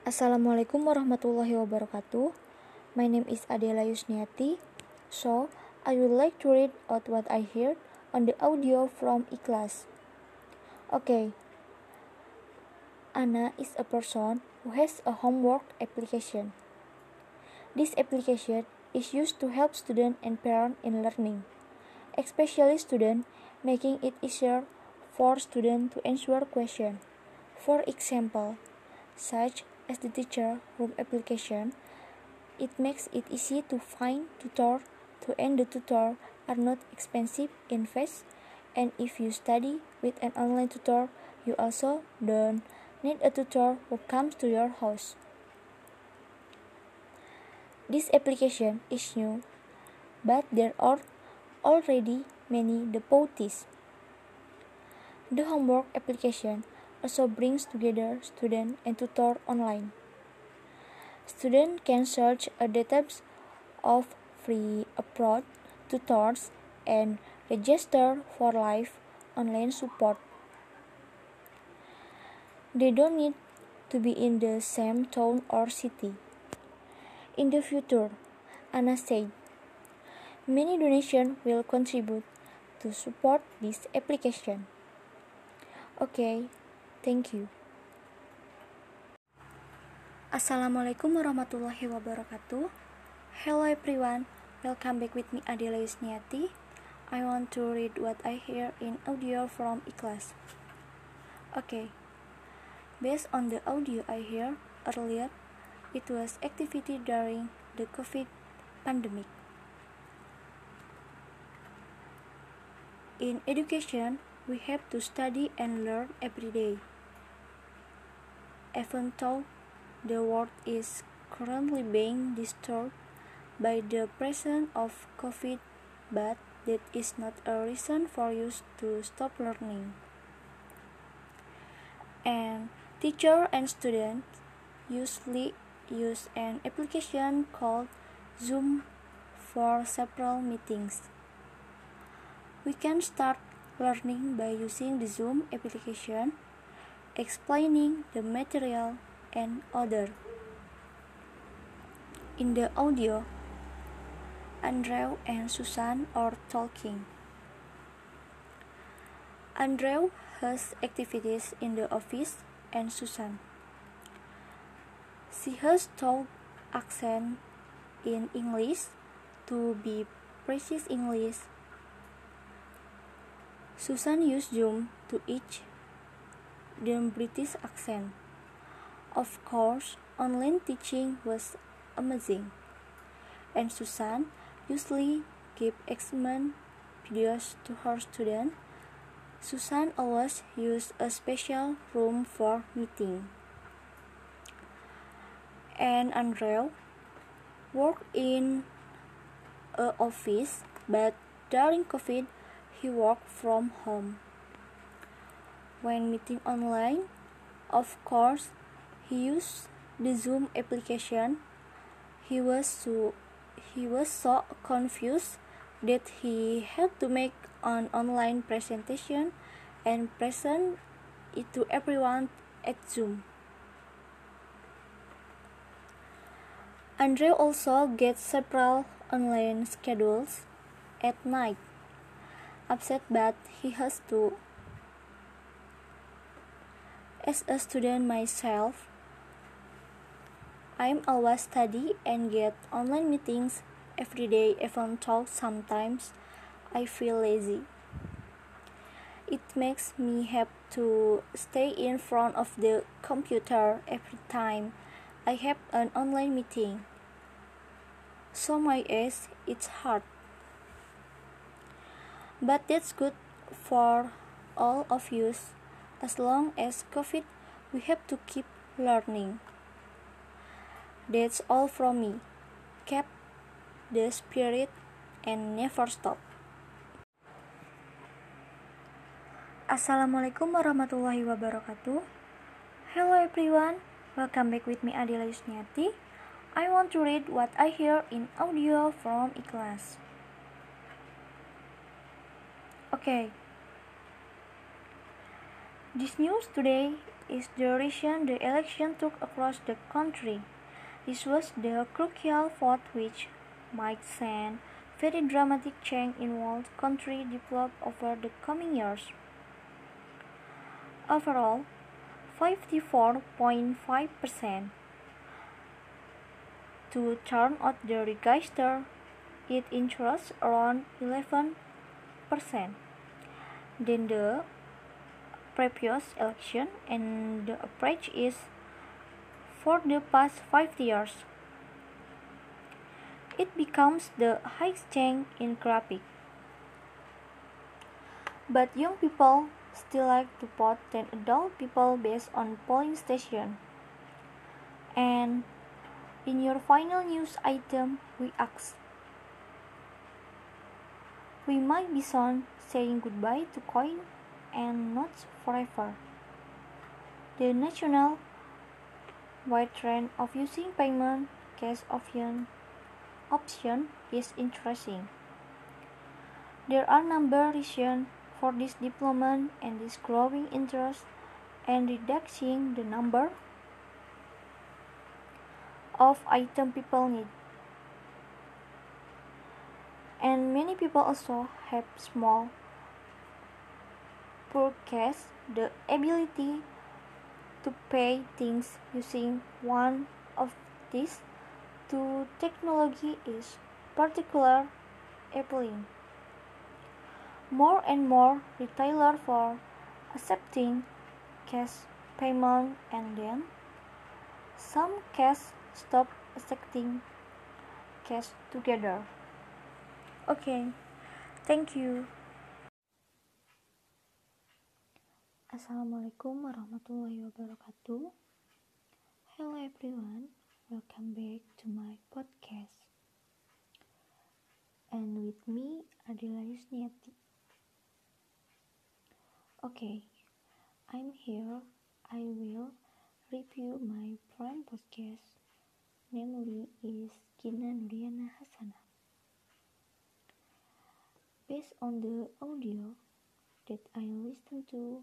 Assalamualaikum warahmatullahi wabarakatuh. My name is Adela Yusniati. So, I would like to read out what I heard on the audio from iKlas. Okay. Anna is a person who has a homework application. This application is used to help students and parents in learning, especially students, making it easier for students to answer questions. For example, such as the teacher room application, it makes it easy to find tutor to and the tutor are not expensive in fees and if you study with an online tutor you also don't need a tutor who comes to your house. This application is new, but there are already many devotees. The homework application also brings together student and tutor online. Student can search a database of free abroad tutors and register for live online support. They don't need to be in the same town or city. In the future, Anna said, many donations will contribute to support this application. Okay, thank you. Assalamualaikum warahmatullahi wabarakatuh. Hello everyone, welcome back with me Adela Yusniati. I want to read what I hear in audio from iKlas. Okay. Based on the audio I hear earlier, it was activity during the COVID pandemic. In education, we have to study and learn every day. Even though the world is currently being disturbed by the presence of COVID, but that is not a reason for you to stop learning. And Teacher and students usually use an application called Zoom for several meetings. We can start learning by using the Zoom application, explaining the material and other. In the audio, Andrew and Susan are talking. Andrew has activities in the office and Susan. She has taught accent in English to be precise English. Susan used Zoom to teach the British accent. Of course, online teaching was amazing, and Susan usually gave excellent videos to her students Susan always used a special room for meeting. And Andrew worked in a office, but during COVID, he worked from home. When meeting online, of course, he used the Zoom application. He was so he was so confused that he had to make an online presentation and present it to everyone at Zoom. Andre also gets several online schedules at night. Upset but he has to. As a student myself, I'm always study and get online meetings every day even though sometimes I feel lazy. It makes me have to stay in front of the computer every time I have an online meeting. So my eyes it's hard. But that's good for all of you. As long as COVID, we have to keep learning. That's all from me. Keep the spirit and never stop. Assalamualaikum warahmatullahi wabarakatuh. Hello everyone, welcome back with me Adila Yusniati. I want to read what I hear in audio from iKlas. Okay. This news today is the reason the election took across the country. This was the crucial vote which might send very dramatic change in what country developed over the coming years. Overall, 54.5% to turn out the register, it interests around 11% Then the previous election and the average is for the past five years. It becomes the highest change in graphic. But young people still like to vote than adult people based on polling station. And in your final news item, we ask we might be soon saying goodbye to coin and not forever. The national wide trend of using payment cash option option is interesting. There are number reasons for this development and this growing interest and reducing the number of item people need. And many people also have small purchase the ability to pay things using one of these two technology is particular appealing. More and more retailers for accepting cash payment and then some cash stop accepting cash together. Okay, thank you. Assalamualaikum warahmatullahi wabarakatuh. Hello everyone, welcome back to my podcast. And with me, Adila Yusniati. Okay, I'm here. I will review my prime podcast, namely is Gina Nuriana Hasana. Based on the audio that I listened to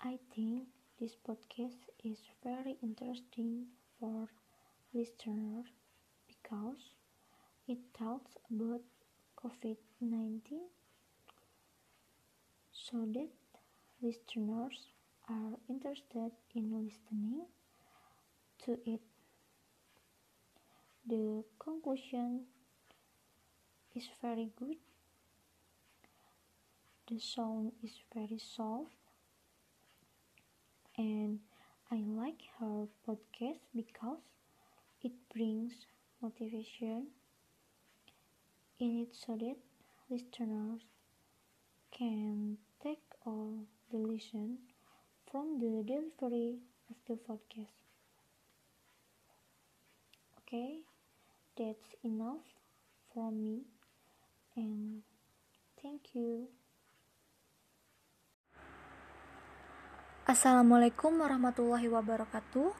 I think this podcast is very interesting for listeners because it talks about COVID-19 so that listeners are interested in listening to it. The conclusion is very good. The sound is very soft and I like her podcast because it brings motivation in it so that listeners can take all the lesson from the delivery of the podcast. Okay, that's enough from me and thank you. Assalamualaikum warahmatullahi wabarakatuh.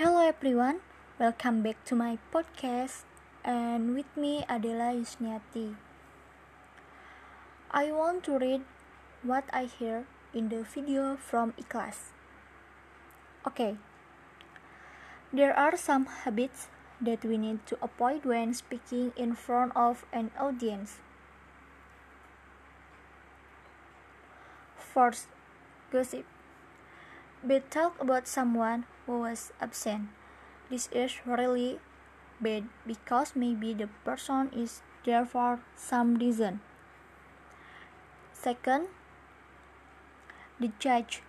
Hello everyone, welcome back to my podcast and with me Adela Yusniati. I want to read what I hear in the video from Ikhlas. Okay. There are some habits that we need to avoid when speaking in front of an audience. First, gossip. Bad talk about someone who was absent. This is really bad because maybe the person is there for some reason. Second, the judge.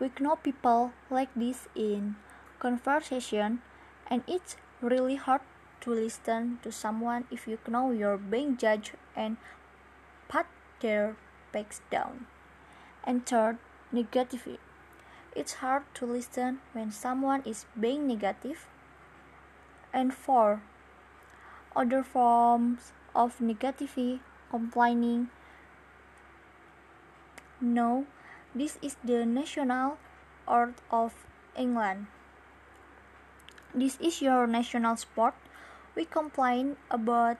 We know people like this in conversation, and it's really hard to listen to someone if you know you're being judged and pat their backs down. And third, negativity. It's hard to listen when someone is being negative. And four, other forms of negativity, complaining. No, this is the national art of England. This is your national sport. We complain about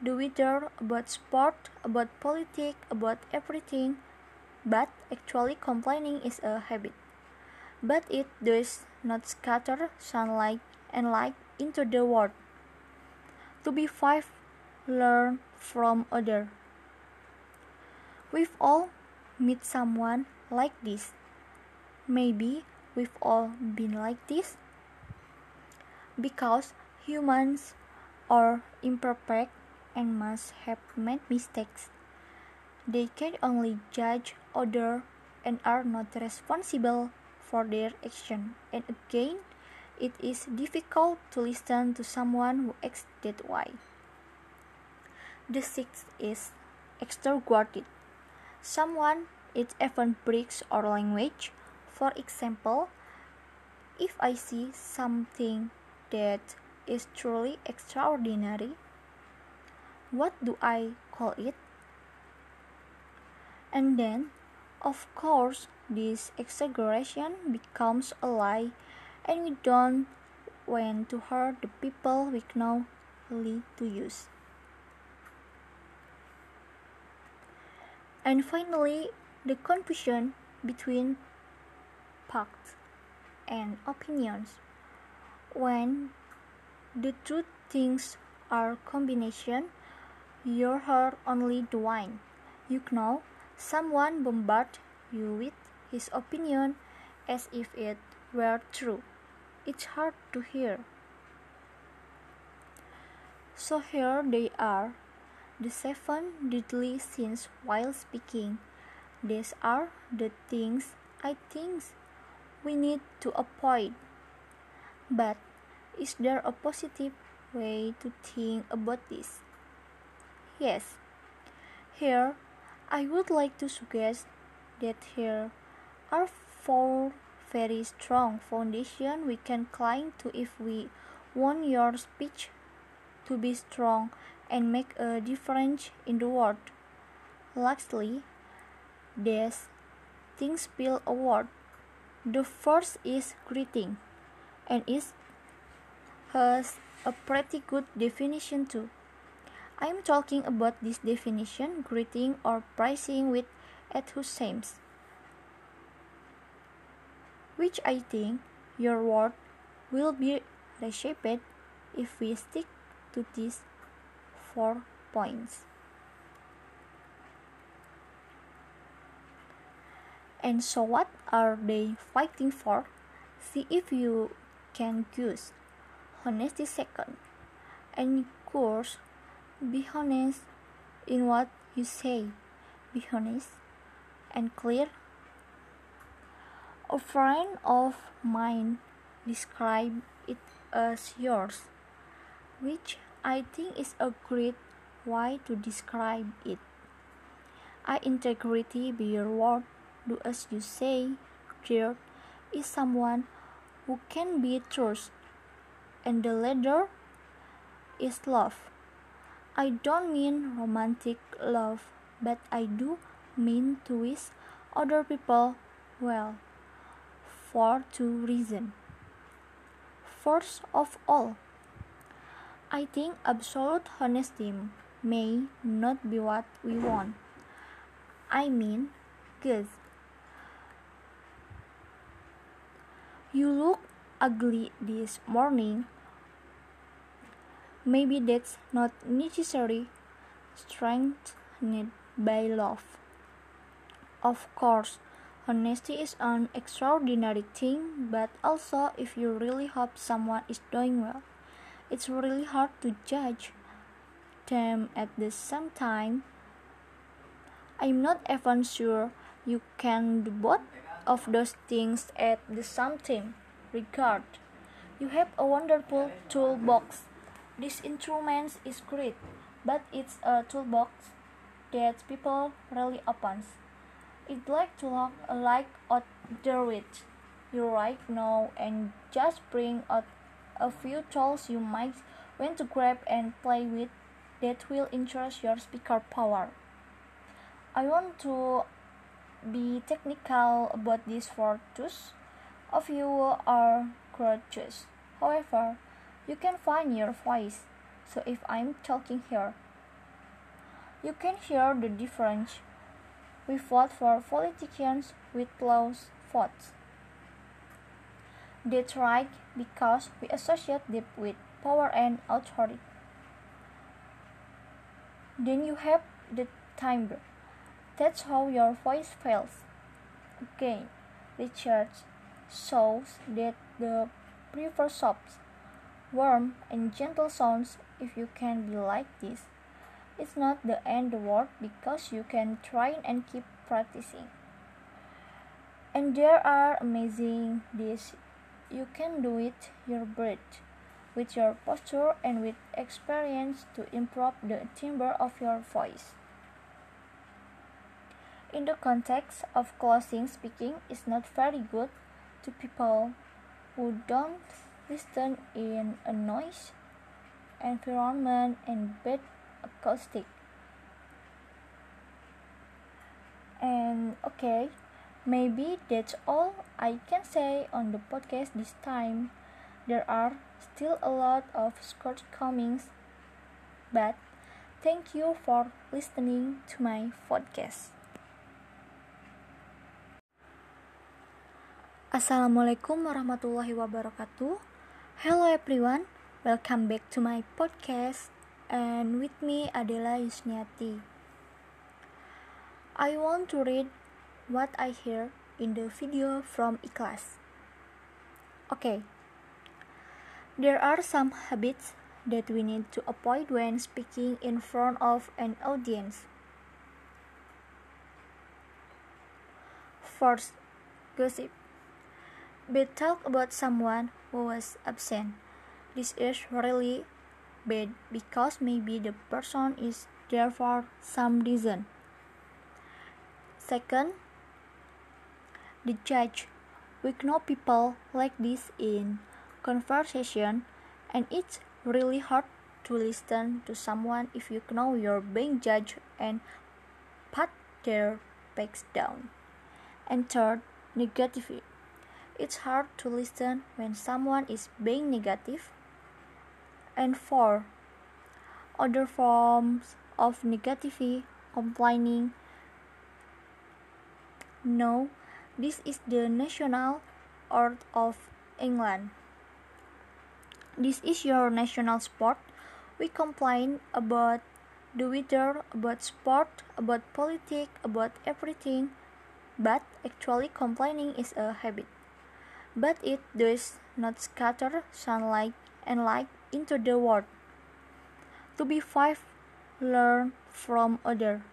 the weather, about sport, about politics, about everything, but actually complaining is a habit. But it does not scatter sunlight and light into the world. To be five, learn from other. We've all met someone like this. Maybe we've all been like this. Because humans are imperfect and must have made mistakes. They can only judge others and are not responsible for their action. And again, it is difficult to listen to someone who acts that way. The sixth is extroverted. Someone it even breaks our language. For example, if I see something that is truly extraordinary, what do I call it? And then, of course, this exaggeration becomes a lie, and we don't want to hurt the people we know to use. And finally, the confusion between facts and opinions. When the two things are combination, you heard only the one. You know, someone bombard you with his opinion as if it were true. It's hard to hear. So here they are, the seven deadly sins while speaking. These are the things I think we need to avoid. But is there a positive way to think about this? Yes. Here, I would like to suggest that here are four very strong foundation we can climb to if we want your speech to be strong and make a difference in the world. Lastly, these things build a world. The first is greeting, and it has a pretty good definition too. I'm talking about this definition, greeting or praising with at whose enthusiasm, which I think your word will be reshaped if we stick to these four points. And so, what are they fighting for? See if you can guess. Honesty second. And course, be honest in what you say. Be honest and clear. A friend of mine described it as yours, which I think is a great way to describe it. I integrity be your word, do as you say. There is someone who can be trusted, and the latter is love. I don't mean romantic love, but I do mean to wish other people well for two reasons. First of all, I think absolute honesty may not be what we want. I mean, good. You look ugly this morning Maybe that's not necessary strength need by love. Of course, honesty is an extraordinary thing, but also if you really hope someone is doing well, it's really hard to judge them at the same time. I'm not even sure you can do both of those things at the same time. Regard, you have a wonderful toolbox this instrument is great, but it's a toolbox that people rarely opens. It like to like out there with you right now and just bring out a few tools you might want to grab and play with that will increase your speaker power. I want to be technical about this for tools. of you who are courageous. However, you can find your voice. So if I'm talking here, you can hear the difference. We vote for politicians with close votes. That's right, because we associate it with power and authority. Then you have the timbre. That's how your voice feels. Again, research shows that the prefer soft, warm, and gentle sounds if you can be like this. It's not the end of the world because you can try and keep practicing. And there are amazing this you can do it your breath with your posture and with experience to improve the timbre of your voice. In the context of closing speaking is not very good to people who don't listen in a noise environment and bad acoustic. And okay, maybe that's all I can say on the podcast this time. There are still a lot of shortcomings, but thank you for listening to my podcast. Assalamualaikum warahmatullahi wabarakatuh. Hello everyone, welcome back to my podcast and with me adalah Yusniati. I want to read what I hear in the video from Ikhlas. Okay. There are some habits that we need to avoid when speaking in front of an audience. First, gossip. We talk about someone who was absent. This is really bad because maybe the person is there for some reason. Second, the judge. We know people like this in conversation, and it's really hard to listen to someone if you know you're being judged and pat their backs down. And third, negativity. It's hard to listen when someone is being negative. and four, other forms of negativity, complaining. No, this is the national art of England. This is your national sport. We complain about the weather, about sport, about politics, about everything, but actually complaining is a habit. But it does not scatter sunlight and light into the world. To be five, learn from other.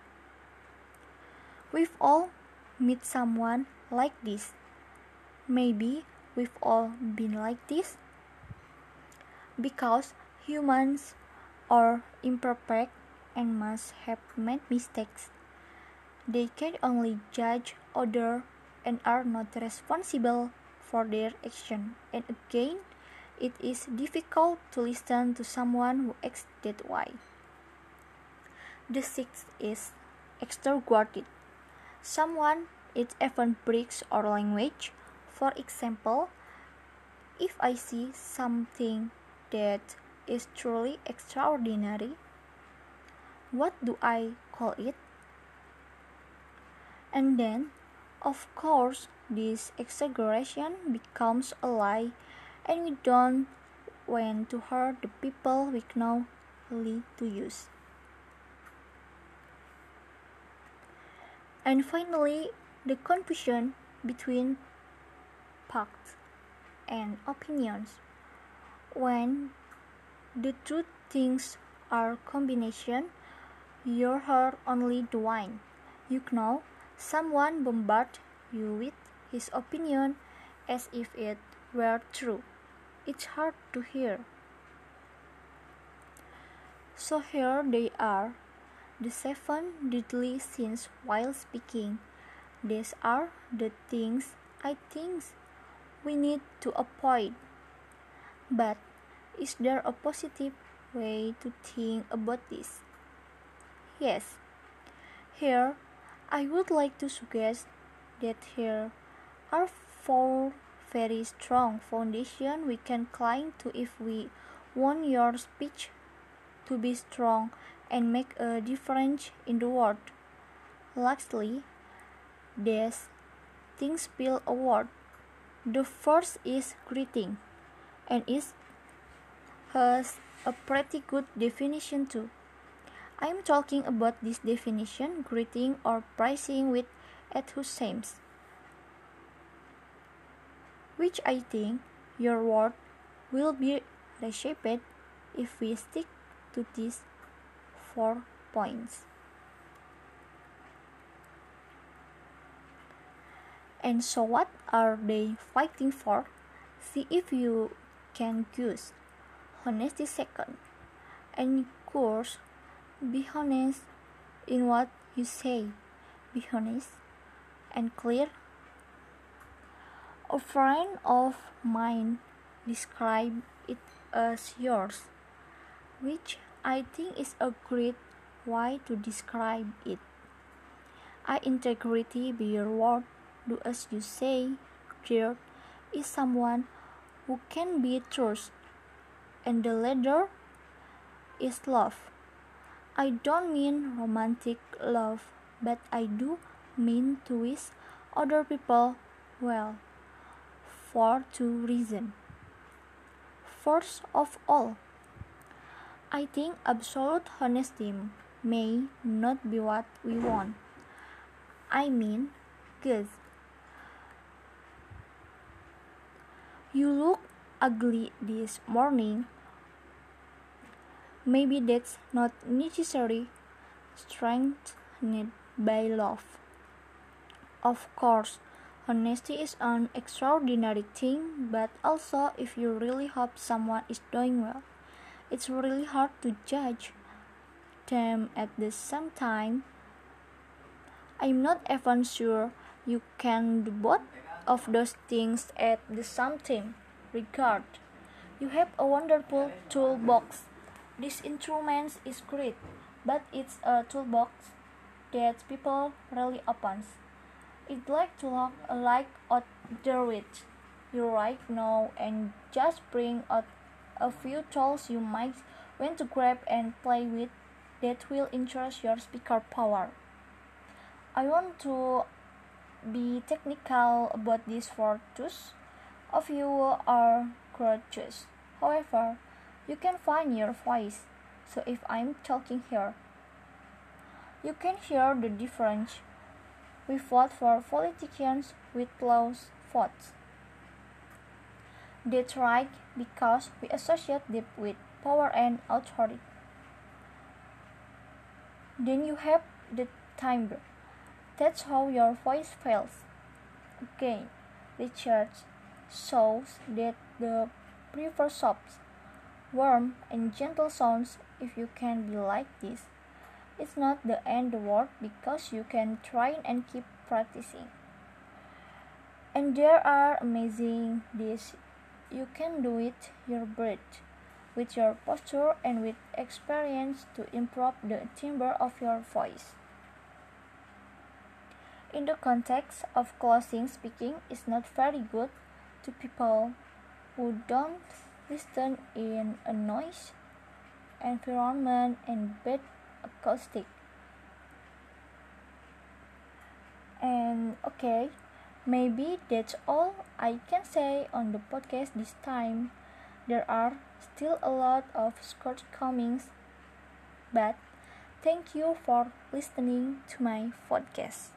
We've all met someone like this. Maybe we've all been like this. Because humans are imperfect and must have made mistakes. They can only judge other and are not responsible for their action. And again, it is difficult to listen to someone who acts that way. The sixth is extroverted. Someone it even breaks our language. For example, if I see something that is truly extraordinary, what do I call it? And then, of course, this exaggeration becomes a lie and we don't want to hurt the people we know lead to use. And finally, the confusion between facts and opinions. When the two things are combination, you heard only the one. You know, someone bombard you with his opinion as if it were true it's hard to hear. So here they are, the seven deadly sins while speaking. These are the things I think we need to avoid. But is there a positive way to think about this? Yes. Here, I would like to suggest that here are four very strong foundation we can climb to if we want your speech to be strong and make a difference in the world. Lastly, these things build a world The first is greeting, and it has a pretty good definition too. I am talking about this definition greeting or pricing with at whose enthusiasm, which I think your word will be reshaped if we stick to these four points. And so, what are they fighting for? See if you can guess. Honesty second. And course, be honest in what you say. Be honest and clear. A friend of mine described it as yours, which I think is a great way to describe it. I integrity be your word, do as you say. Third is someone who can be trusted, and the latter is love. I don't mean romantic love, but I do mean to wish other people well for two reasons. First of all, I think absolute honesty may not be what we want. I mean, good. You look ugly this morning. Maybe that's not necessary strength strengthened by love. Of course, honesty is an extraordinary thing, but also if you really hope someone is doing well, it's really hard to judge them at the same time. I'm not even sure you can do both of those things at the same time. Regard, you have a wonderful toolbox this instrument is great, but it's a toolbox that people really opens. It like to look like out there with you right now and just bring out a few tools you might want to grab and play with that will increase your speaker power. I want to be technical about this for those of you who are courageous. However, you can find your voice. So if I'm talking here, you can hear the difference. We vote for politicians with close votes. That's right, because we associate them with power and authority. Then you have the timbre. That's how your voice feels. Again, research shows that the prefer soft warm and gentle sounds if you can be like this. It's not the end of the world because you can try and keep practicing. And there are amazing this you can do it your breath with your posture and with experience to improve the timbre of your voice. In the context of closing speaking is not very good to people who don't listen in a noise environment and bad acoustic. And okay, maybe that's all I can say on the podcast this time. There are still a lot of shortcomings, but thank you for listening to my podcast.